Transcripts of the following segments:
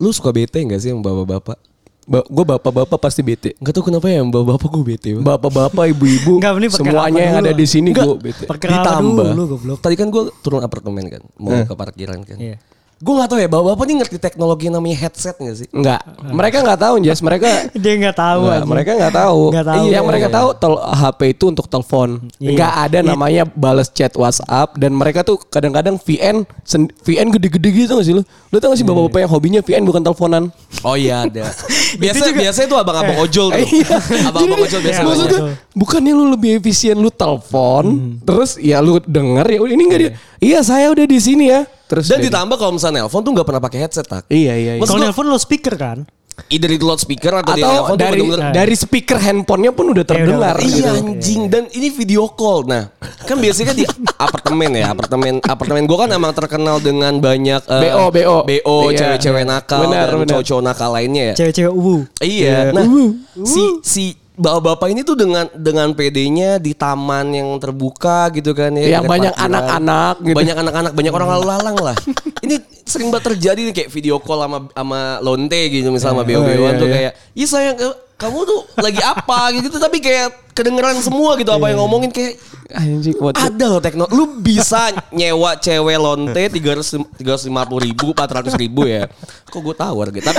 lu suka bete gak sih sama bapak-bapak? Ba gue bapak-bapak pasti bete. Gak tau kenapa ya bapak-bapak gue bete. Bapak-bapak, ibu-ibu, semuanya yang ada di sini gue bete. Ditambah. dulu goblok. Tadi kan gue turun apartemen kan, mau Eh. ke parkiran kan. Iya. Gue gak tau ya, bapak-bapak ini ngerti teknologi namanya headset gak sih? Enggak, mereka nggak tahu Jas, mereka Dia nggak tahu Enggak, mereka nggak tahu. Nggak tahu. Yang mereka Iya. tahu tel- HP itu untuk telepon. Iya. Nggak ada namanya balas chat WhatsApp dan mereka tuh kadang-kadang VN sen- VN gede-gede gitu gak sih lu? Lu tau gak Iya. sih bapak-bapak yang hobinya VN bukan teleponan? Oh iya ada. biasa biasa itu abang-abang ojol tuh. abang-abang ojol biasa. Iya, Maksudnya betul. bukannya lu lebih efisien lu telepon, Hmm. terus ya lu denger ya ini enggak dia. Iya, saya udah di sini ya. Terus Dan ditambah kalau misalnya nelpon tuh gak pernah pakai headset tak. Iya, iya, iya. Kalau nelfon lo speaker kan? Either itu loudspeaker atau, di Atau nelpon tuh dari bener-bener dari speaker handphonenya pun udah terdengar. udah. gitu. Iya anjing dan ini video call. Nah, kan biasanya di apartemen ya, apartemen apartemen gua kan emang terkenal dengan banyak eh, BO, BO. BO, Iya. cewek-cewek nakal Benar, dan cowok-cowok nakal lainnya ya. Cewek-cewek uwu. Iya. Iya. Nah, Uh, si si bapak-bapak ini tuh dengan dengan PD-nya di taman yang terbuka gitu kan ya. Yang banyak anak-anak gitu. Banyak anak-anak, banyak orang lalu lalang lah. ini sering banget terjadi nih kayak video call sama sama lonte gitu misalnya sama Iya, BO-BOan iya, tuh iya. kayak, "Ih sayang ke- kamu tuh lagi apa?" gitu tapi kayak kedengeran semua gitu apa yang Iya. ngomongin kayak Anjing, ada loh teknologi. Lu bisa nyewa cewek lonte tiga ratus lima puluh ribu, empat ratus ribu ya. Kok gue tahu harga. Tapi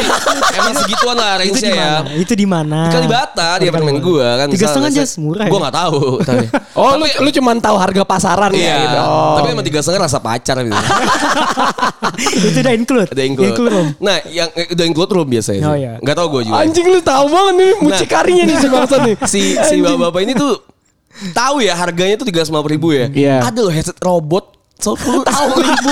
emang segituan lah Itu range di ya. mana? Itu di mana? Di Kalibata di apartemen gua kan. Tiga setengah jas murah Gua ya? nggak tahu. tapi, Oh, lu lu cuman tahu harga pasaran ya iya. gitu. Oh. Tapi emang tiga setengah rasa pacar gitu. itu udah include. Ada include. room. Nah, yang eh, udah include room biasanya. Oh, iya. Nggak tahu gue juga. Anjing lu tahu banget nih mucikarinya nih si bangsa nih. si si bapak-bapak ini tuh tahu ya harganya tuh tiga ribu ya. Iya. Ada loh headset robot sepuluh ribu.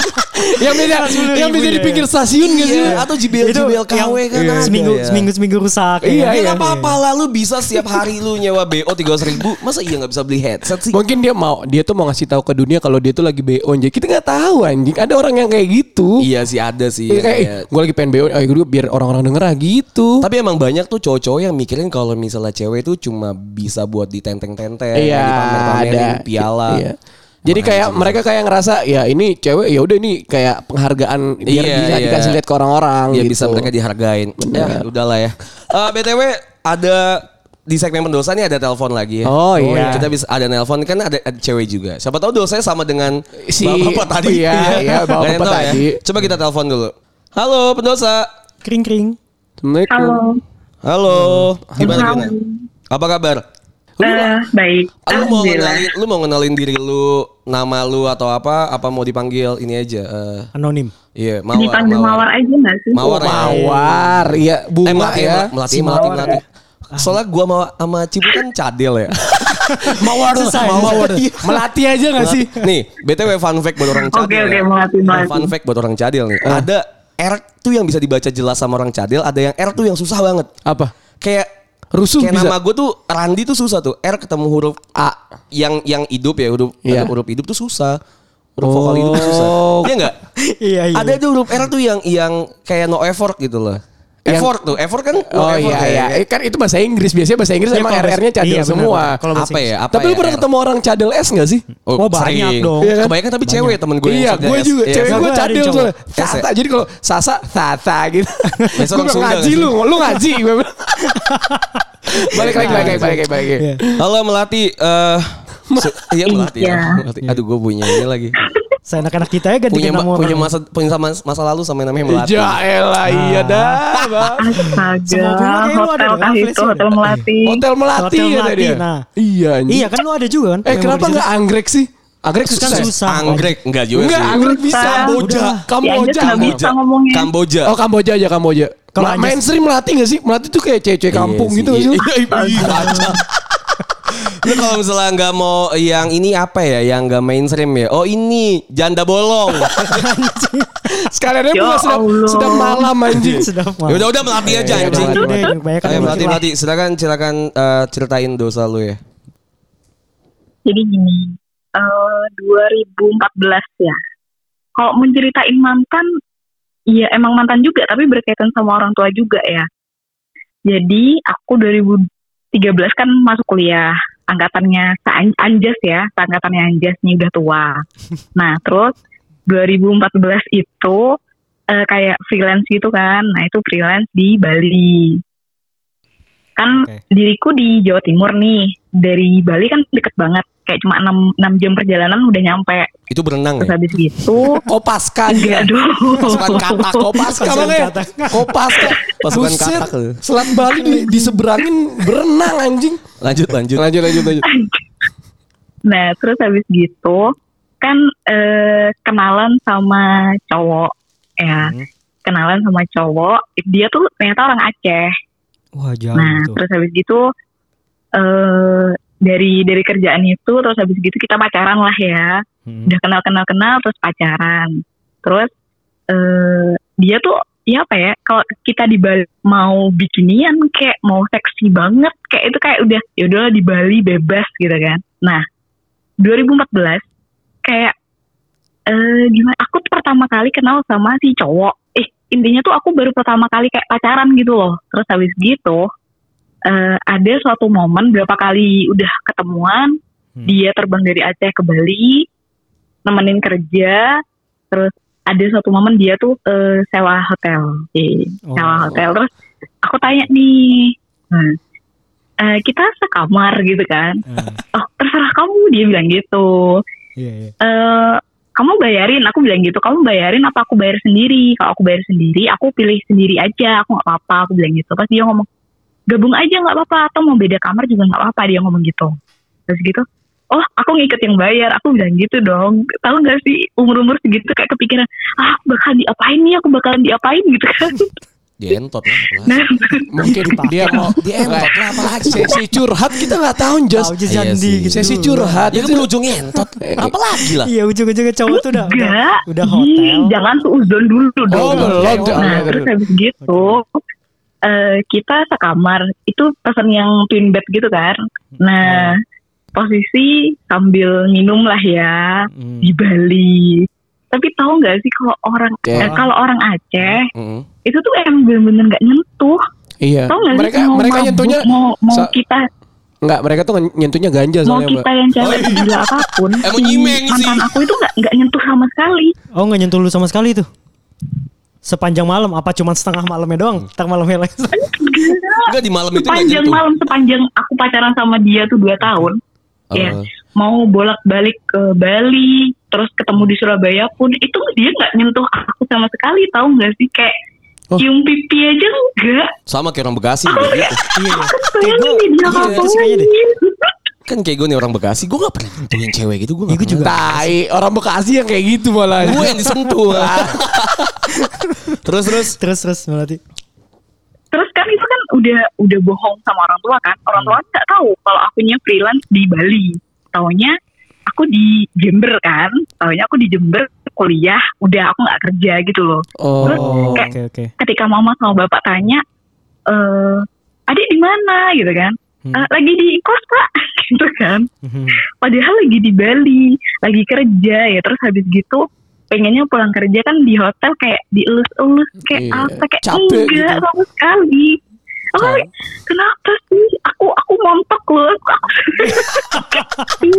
yang bisa yang bisa di pinggir stasiun sih? Iya, atau JBL JBL KW kan Iya. seminggu ya. seminggu seminggu rusak. Iya, ya. Ya iya. nggak apa-apa lah lu bisa setiap hari lu nyewa BO tiga ribu Masa iya gak bisa beli headset sih Mungkin dia mau dia tuh mau ngasih tahu ke dunia kalau dia tuh lagi BO anjing. Kita nggak tahu anjing. Ada orang yang kayak gitu. Iya sih ada sih Iya, kayak kayak- gue lagi pengen BO, ayo gue biar orang-orang denger ah gitu. Tapi emang banyak tuh cowok-cowok yang mikirin kalau misalnya cewek tuh cuma bisa buat ditenteng-tenteng, Iya, dipamer-pamerin ada. piala. Iya. Jadi kayak mereka kayak ngerasa ya ini cewek ya udah ini kayak penghargaan biar Iya, bisa iya. dikasih lihat ke orang-orang Ya gitu. bisa mereka dihargain. Ya udahlah ya. Eh, BTW ada di segmen pendosa nih ada telepon lagi ya. Oh, iya. Kita bisa ada nelpon kan ada, ada cewek juga. Siapa tahu dosanya sama dengan Si- bapak tadi. iya, iya, Nggak ada yang bapak tahu ya. tadi. Coba kita telepon dulu. Halo pendosa. Kring kring. Assalamualaikum. Halo, Halo. Gimana Halo. gimana? Apa kabar? Eh, baik. Lu mau kenalin, lu mau kenalin diri lu, nama lu atau apa? Apa mau dipanggil ini aja? eh, Anonim. Iya, mawar. Dipanggil mawar aja nggak sih? Mawar, ya. Mawar, iya Eh, bunga melati, ya. melati, Si melati, Mawar melati. Soalnya gua sama, sama Cipu kan cadel ya. Mawar, Susah ya, mawar. Iya. Melati aja gak sih? Nih, BTW fun fact buat orang cadel. Oke, oke, ya. melati, melati. Fun fact buat orang cadel nih. Eh. Ada R tuh yang bisa dibaca jelas sama orang cadel, ada yang R tuh yang susah banget. Apa? Kayak Rusuh kayak bisa. nama gue tuh Randi tuh susah tuh. R ketemu huruf A yang yang hidup ya, huruf ada huruf hidup tuh susah. Huruf vokal hidup tuh susah. Oh. Iya enggak? Iya iya. Ada tuh huruf R tuh yang yang kayak no effort gitu loh. Yang- Effort tuh, effort kan Oh effort iya ya. iya, Eh, kan itu bahasa Inggris biasanya bahasa Inggris Iya, emang RR-nya cadel iya, semua. Kalau Apa ya? Apa Tapi lu ya, pernah R? ketemu orang cadel S gak sih? Oh, Oh, banyak sering. dong. Iya kan? Kebanyakan tapi cewek temen gue Iya, gue juga. Iya. Cewek gue cadel soalnya. S Tata. ya? Jadi kalau Sasa, Tata gitu. Gue ngaji nggak lu, lu ngaji. Balik lagi, balik lagi, balik lagi, balik lagi. Iya. Halo Melati, eh iya Melati ya. Iya. Melati. Aduh gue punya ini lagi. Seenak-enak kita ya ganti Punya nama punya masa punya sama masa lalu sama yang namanya Melati. Ya elah, iya dah. Bang. Astaga, hotel kah itu, ada. hotel melati. Hotel Melati Hotel Melati, dia. nah. Iya anjing. Iya kan lu ada juga kan? Eh kenapa nggak anggrek sih? Anggrek Kan susah. ya? susah. Anggrek enggak juga Enggak, sih. anggrek bisa. Kamboja. Udah. Ya, Kamboja. Kamboja. Oh Kamboja aja Kamboja. Kalau mainstream Melati gak sih? Melati tuh kayak cewek kampung Iya gitu sih. gak sih? Iya, iya. Lu kalau misalnya nggak mau yang ini apa ya, yang nggak mainstream ya? Oh ini janda bolong. Sekalian Ya sedang, Allah. sedang malam anjing. Ya udah udah melatih aja Iya, anjing. Udah, banyak kan Ayo melatih melatih. Silakan silakan eh, ceritain dosa lu ya. Jadi gini, eh 2014 ya. Kalau menceritain mantan, iya emang mantan juga, tapi berkaitan sama orang tua juga ya. Jadi aku 2013 kan masuk kuliah, angkatannya Anjas ya, angkatannya Anjas nih udah tua. Nah terus 2014 itu eh, kayak freelance gitu kan. Nah itu freelance di Bali. Kan Oke. diriku di Jawa Timur nih. Dari Bali kan deket banget. Kayak cuma 6, 6 jam perjalanan udah nyampe. Itu berenang Terus ya? habis gitu. Kopaska enggak aduh. Pasukan katak. Kopaska bang. Kopaska. Pasukan Buset. katak. Selat Bali di, diseberangin berenang anjing. Lanjut lanjut. Lanjut lanjut lanjut. Nah terus habis gitu. Kan eh, kenalan sama cowok. Ya. Hmm. Kenalan sama cowok. Dia tuh ternyata orang Aceh. Wah jauh Nah, tuh. terus habis gitu eh dari dari kerjaan itu terus habis gitu kita pacaran lah ya. Hmm. Udah kenal kenal kenal terus pacaran. Terus eh dia tuh ya apa ya? Kalau kita di Bali mau bikinian kayak mau seksi banget kayak itu kayak udah ya udahlah di Bali bebas gitu kan. Nah, 2014 kayak eh gimana? Aku tuh pertama kali kenal sama si cowok. Eh intinya tuh aku baru pertama kali kayak pacaran gitu loh. Terus habis gitu eh ada suatu momen berapa kali udah ketemuan Hmm. dia terbang dari Aceh ke Bali nemenin kerja terus ada suatu momen dia tuh eh, sewa hotel Eh, sewa Oh. hotel terus aku tanya nih hmm, eh, kita sekamar gitu kan Ah, oh terserah kamu dia bilang gitu Iya iya. eh kamu bayarin. Aku bilang gitu kamu bayarin apa aku bayar sendiri? Kalau aku bayar sendiri aku pilih sendiri aja. Aku nggak apa-apa aku bilang gitu. Pas dia ngomong gabung aja nggak apa-apa. Atau mau beda kamar juga nggak apa-apa dia ngomong gitu. Terus gitu oh aku ngikut yang bayar. Aku bilang gitu dong. Tahu nggak sih umur umur segitu kayak kepikiran ah bakal diapain nih? Aku bakalan diapain? Gitu kan Dientot lah. nah Mungkin dia mau Dia entot lah apalagi. sesi curhat kita nggak tahu Iya Jandi sih. gitu. Sesi curhat Dia kan berujungnya entot. Apalagi lah. Iya ujung-ujungnya cowok tuh udah udah, enggak udah Ih, hotel. jangan suuzon dulu dong Oh, belum. Oke, Jangan. Nah, terus habis gitu, eh, kita sekamar. Itu pesan yang twin bed gitu kan. Nah, posisi sambil minum lah ya Hmm. di Bali. Tapi tahu nggak sih kalau orang Oke. eh, kalau orang Aceh Mm. itu tuh emang bener-bener nggak nyentuh. Iya. Tahu nggak Mereka sih mau mereka mabuk, nyentuhnya mau mau sa- kita Enggak, mereka tuh nyentuhnya ganja mau soalnya, Mbak. kita yang cewek Oh, gila apa pun. Emang si nyimeng sih. mantan aku itu nggak nggak nyentuh sama sekali. Oh nggak nyentuh lu sama sekali tuh. Sepanjang malam apa cuma setengah malamnya doang? Setengah malamnya lagi. Enggak di malam itu enggak sepanjang malam sepanjang aku pacaran sama dia tuh dua tahun ya Oh. mau bolak balik ke Bali terus ketemu di Surabaya pun itu dia nggak nyentuh aku sama sekali tahu nggak sih kayak Oh. cium pipi aja enggak Sama kayak orang Bekasi juga gitu. Iya. iya. dia iya, ngapain sih kayaknya deh. Kan kayak gue nih orang Bekasi, gue gak pernah nyentuhin cewek gitu. Gue Iya, juga. Tai, orang Bekasi yang kayak gitu malah. Gue yang disentuh. terus terus. Terus terus berarti. terus kan itu kan udah udah bohong sama orang tua kan orang Hmm. tua nggak tahu kalau akunya freelance di Bali taunya aku di Jember kan taunya aku di Jember kuliah udah aku nggak kerja gitu loh Oh. Oh, kayak- oke oke. ketika mama sama bapak tanya eh adik di mana gitu kan Hmm. "Eh, lagi di kos pak gitu kan Mhm. padahal lagi di Bali lagi kerja ya terus habis gitu pengennya pulang kerja kan di hotel kayak dielus-elus kayak Iya, apa kayak capek enggak gitu. sama sekali oh kenapa sih? Aku aku montok loh. Aku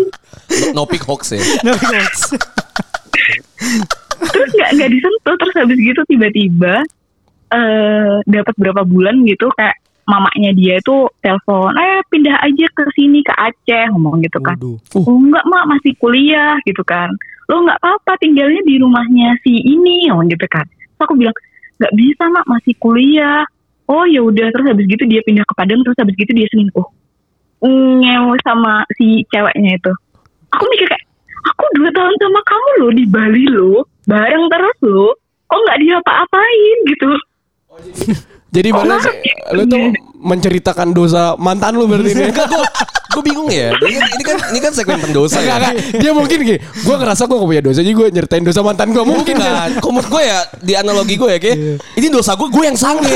No pick hoax ya. No, thanks. terus nggak nggak disentuh. Terus habis gitu tiba-tiba eh dapat berapa bulan gitu kayak mamanya dia itu telepon eh pindah aja ke sini ke Aceh ngomong gitu kan. Waduh. oh enggak mak masih kuliah gitu kan. Lo nggak apa-apa tinggalnya di rumahnya si ini ngomong gitu kan. Terus aku bilang nggak bisa mak masih kuliah oh ya udah. Terus habis gitu dia pindah ke Padang terus habis gitu dia selingkuh. Ngewe sama si ceweknya itu. Aku mikir kayak aku dua tahun sama kamu loh di Bali lo bareng terus lo kok nggak diapa-apain? Gitu Jadi Oh, berarti nah. lu tuh menceritakan dosa mantan lu berarti ini. Enggak gue gue bingung ya. Ini kan ini kan ini kan segmen pendosa ya. enggak. Dia mungkin gini, gue ngerasa gue gak punya dosa, jadi gue nyeritain dosa mantan gue mungkin kan. Menurut gue ya di analogi gue ya kayak ini dosa gue gue yang sange.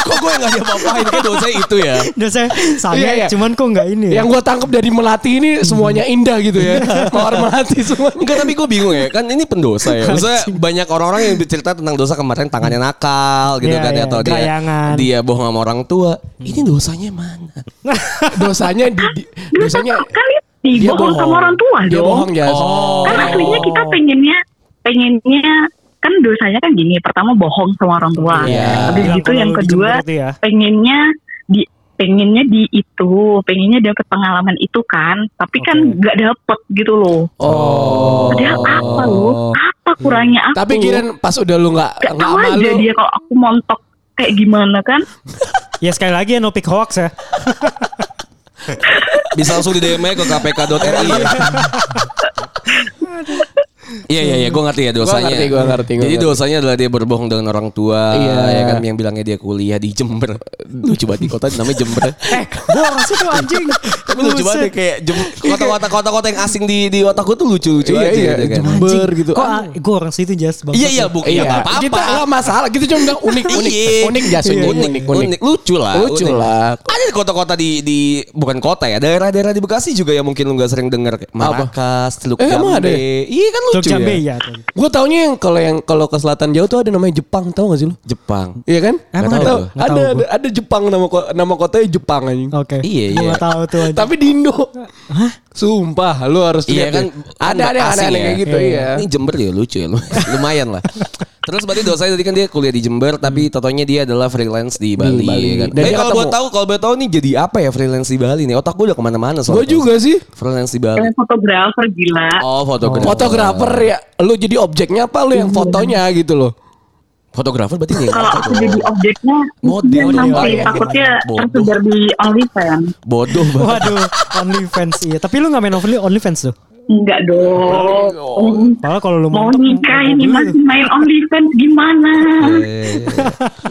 Kok gue yang gak diapa-apain kayak dosa itu ya. Saya sange, Iya, iya. cuman kok nggak ini ya? Yang gue tangkap dari melati ini semuanya indah gitu ya. Mawar melati semuanya. Enggak tapi gue bingung ya kan ini pendosa ya. Maksudnya banyak orang-orang yang bercerita tentang dosa kemarin tangannya nakal gitu Iya, kan iya, atau dia gerayangan. dia bohong sama orang tua. Ini dosanya mana? Dosanya di, di- dosanya kan itu dia bohong sama orang tua Dia dong bohong ya. Oh. kan aslinya kita pengennya pengennya kan dosanya kan gini, pertama bohong sama orang tua. Iya. Habis gitu kalau yang kedua itu ya. pengennya di pengennya di itu, pengennya dapat pengalaman itu kan, tapi kan nggak dapet gitu loh. Oh. Padahal apa lu? Apa kurangnya aku? Tapi kirain pas udah lu nggak Gak nggak tahu aja malu. dia kalau aku montok kayak gimana kan? Ya sekali lagi ya no pick hoax ya. Bisa langsung di DM ke kpk.ri. Iya iya iya, gue ngerti ya dosanya. ngerti, gua ngerti, gua Jadi ngerti. dosanya adalah dia berbohong dengan orang tua, Iya. ya kan yang bilangnya dia kuliah di Jember. Lucu banget di kota namanya Jember. Eh, gue orang situ anjing. Tapi lucu banget ya, kayak Jem- kota-kota kota-kota yang asing di di otakku tuh lucu-lucu Iya aja iya, gitu kan. Jember gitu. Kok gue orang situ jas bang. Iya iya bu, iya Iya, apa-apa. kita nggak masalah. Kita cuma bilang unik, unik, Iya. unik jas Iya, unik, unik, unik, unik. lucu lah, Lucu unik. lah. Ada kota-kota di di bukan kota ya, daerah-daerah di Bekasi juga yang mungkin lu nggak sering dengar kayak Marakas, Teluk Eh, emang Jambe. ada ya? Iya kan lucu Teluk Jambe ya. ya. Gue taunya yang kalau yang kalau ke selatan jauh tuh ada namanya Jepang, tahu gak sih lu? Jepang. Iya kan? Emang Nggak ada? tahu. Nggak Ada, tahu ada ada Jepang nama nama kotanya Jepang anjing. Oke. Iya, Gua iya. nggak tahu tuh. Tapi di Indo. Sumpah, lu harus Iya lihat kan. Ada ada ya. kayak gitu, Iya. iya. Ini Jember ya lucu ya, lu- lumayan lah. Terus berarti dosanya tadi kan dia kuliah di Jember, tapi totonya dia adalah freelance di Bali. Bali. ya kan? Dan Eh, kalau buat tahu, kalau buat tahu nih jadi apa ya freelance di Bali nih? Otak gue udah ke mana-mana soalnya. Gue juga sih. Freelance di Bali. Fotografer gila. Oh fotografer. Fotografer ya. Lu jadi objeknya apa lu yang fotonya gitu loh. Fotografer berarti nih. Kalau aku jadi objeknya, Model. ya, nanti takutnya tersebar di OnlyFans. Bodoh banget. Waduh, OnlyFans iya. Tapi lu gak main Only OnlyFans tuh? Enggak dong. Padahal kalau lu Mau nikah ini masih main OnlyFans gimana?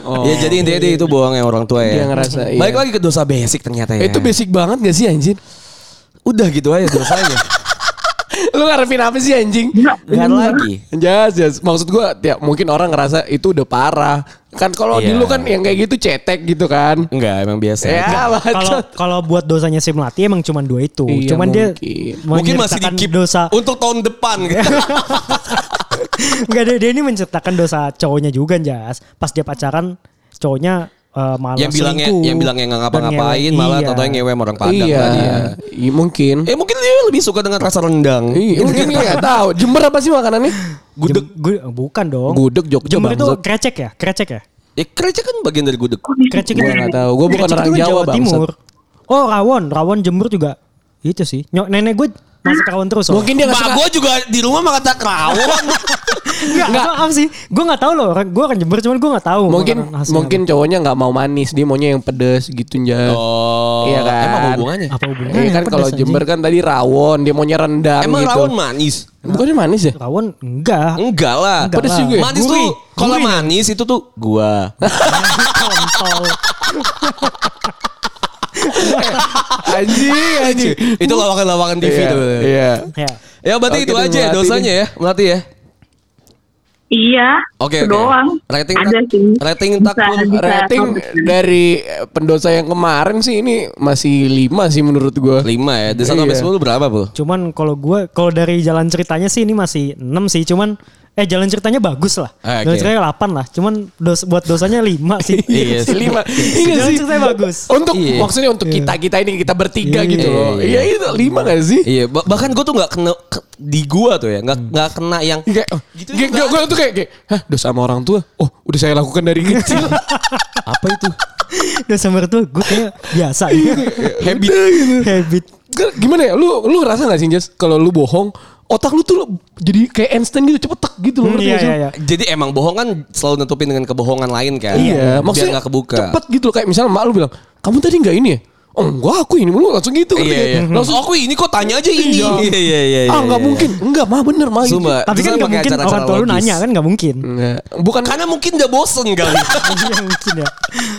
Oh. Ya jadi intinya dia itu bohongnya orang tua ya. Dia ngerasa, iya. Baik lagi ke dosa basic ternyata ya. Itu basic banget gak sih anjing? Udah gitu aja dosanya. Lu ngarepin apa sih anjing? Enggak, Gak ada lagi. Jas, jas. Maksud gua ya mungkin orang ngerasa itu udah parah. Kan kalau Iya. dulu kan yang kayak gitu cetek gitu kan. Enggak, emang biasa. Ya, Kalau buat dosanya si Melati emang cuma dua itu. Iya, cuman mungkin. dia Mungkin masih dikip dosa. untuk tahun depan. Enggak dia, dia ini menciptakan dosa cowoknya juga Jas. Pas dia pacaran cowoknya eh, malah yang bilangnya selingkuh yang bilangnya nggak ngapa-ngapain malah Iya. tau ngewe sama orang Padang iya. tadi ya. Iya, mungkin. Eh mungkin dia lebih suka dengan rasa rendang. Iya, mungkin nggak tahu. Jember apa sih makanannya? Gudeg. Jem- gu- bukan dong. Gudeg Jogja Jember itu krecek ya? Krecek ya? Ya krecek kan bagian dari gudeg. Krecek itu nggak tahu. Gua bukan orang kan Jawa, bangsat. Timur. Oh, rawon, rawon Jember juga. Itu sih. Nyok nenek gue masak rawon terus. soalnya. Mungkin dia nggak suka. gue juga di rumah makan tak rawon. Enggak, enggak apa sih? Gue gak tahu loh. Orang gue kan Jember cuman gue gak tahu. Mungkin mungkin cowoknya nggak mau manis, dia maunya yang pedes gitu ya. oh. Iya kan? Emang hubungannya? apa. Apa hubungannya? Iya kan kalau. Jember kan tadi rawon, dia maunya rendang Emang gitu. rawon manis? Bukannya manis ya? Rawon enggak. Enggak lah. Enggak Pedes lah. juga ya? Manis tuh kalau manis itu tuh gua. Kontol. Anjing, anjing. itu lawakan-lawakan TV Iya, tuh. Iya. Ya. Ya berarti Oke, itu aja dosanya ya, Melati ya. Iya. Oke oke. doang. Rating Ada tak- sih. rating Bisa- takut bisa Rating dari eh, pendosa yang kemarin sih ini masih 5 sih menurut gua. 5 ya. Dari 1 sampai Iya. 10 berapa, Bu? Cuman kalau gue kalau dari jalan ceritanya sih ini masih 6 sih. Cuman eh jalan ceritanya bagus lah. Ah, Jalan ceritanya 8 lah. Cuman dos, buat dosanya 5 sih. Iya Si sih. lima. Iya Jalan sih. ceritanya bagus. Untuk Iya. maksudnya untuk kita kita ini kita bertiga Iya, gitu iya, loh. iya. Iya itu lima gak sih? Iya, bah- bahkan gue tuh nggak kena ke- di gua tuh ya, nggak nggak kena yang Kayak, oh, Gitu gue tuh kayak, kayak, hah dosa sama orang tua. Oh udah saya lakukan dari kecil. apa itu Dosa mertua gue kayak biasa habit. Habit. Gak- Gimana ya? Lu lu ngerasa gak sih Jas kalau lu bohong otak lu tuh jadi kayak instant gitu cepet tek gitu loh. Hmm, iya gak iya iya. Jadi emang bohong kan selalu nutupin dengan kebohongan lain kan. Iya, Biar maksudnya nggak kebuka. cepet gitu loh kayak misalnya mak lu bilang, "Kamu tadi nggak ini ya?" Oh, enggak, aku ini lu langsung gitu ngerti Iya, iya. Langsung aku ini kok tanya aja ini. Iya. Iya, iya, iya. ah nggak iya. mungkin. Enggak, mah bener mah. gitu. Sumpah. Tapi kan pakai gak mungkin acara-acara orang tua lu nanya kan gak mungkin. Enggak. Bukan Karena mungkin udah bosen kali. Iya mungkin ya.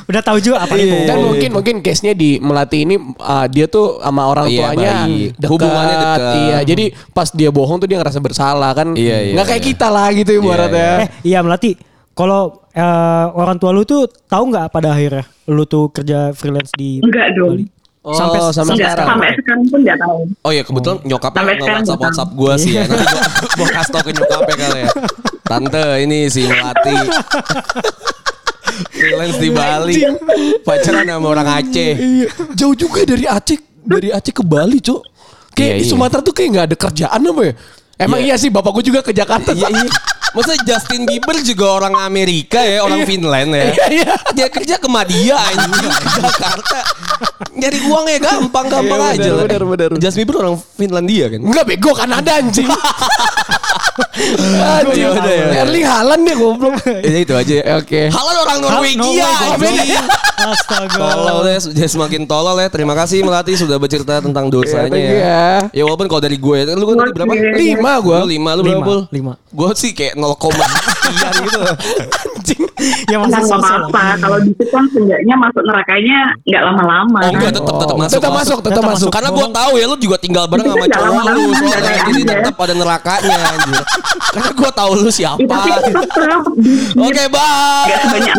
Udah tahu juga apa nih Iya. Dan bohong. mungkin mungkin case-nya di Melati ini uh, dia tuh sama orang Iya, tuanya dekat. Hubungannya dekat. Iya, jadi pas dia bohong tuh dia ngerasa bersalah kan. Iya, iya, Nggak kayak iya. kita lah gitu ibaratnya. Eh iya Melati. Kalau eh, orang tua lu tuh tahu nggak pada akhirnya lu tuh kerja freelance di Enggak dong. Bali? Oh, sampai sampai Enggak, sekarang. sampai sekarang pun enggak tahu. Oh iya kebetulan nyokapnya Sampai nge WhatsApp WhatsApp gue sih ya. Nanti gue gue kasih tau ke nyokapnya kali ya. Tante ini si Melati. Freelance di Bali. Pacaran sama orang Aceh. Iya, jauh juga dari Aceh, dari Aceh ke Bali, Cok. Kayak Iya, di iya. Sumatera tuh kayak nggak ada kerjaan apa ya? Emang Iya. iya sih, bapak gue juga ke Jakarta. Iya iya. Maksudnya Justin Bieber juga orang Amerika ya, orang Finland ya. Iya. Dia kerja ke Madia anjing ke Jakarta. Nyari uangnya gampang-gampang Iya, aja benar, lah. benar, benar. Justin Bieber orang Finlandia kan. Enggak bego Kanada anjing. anjing. Ya udah, ya. Erling Haaland dia goblok. Ya itu aja. Ya, Oke. Halan orang Norwegia. Astaga. Tolol deh, sudah semakin tolol ya. Terima kasih Melati sudah bercerita tentang dosanya you ya. ya. Ya walaupun kalau dari gue, lu kan tadi berapa? Lima gua. Lu lima, lu berapa? Lima. Gue sih kayak 0, sekian gitu. Anjing. Ya Nggak masih apa-apa. Kalau di situ kan seenggaknya masuk nerakanya nggak lama-lama. Oh enggak, tetap tetap masuk. tetap masuk, tetap masuk. Karena gue tahu ya lu juga tinggal bareng sama kan cowok lu jadi tetap ada nerakanya anjir. Karena gue tahu lu siapa. Oke, bye. sebanyak ya.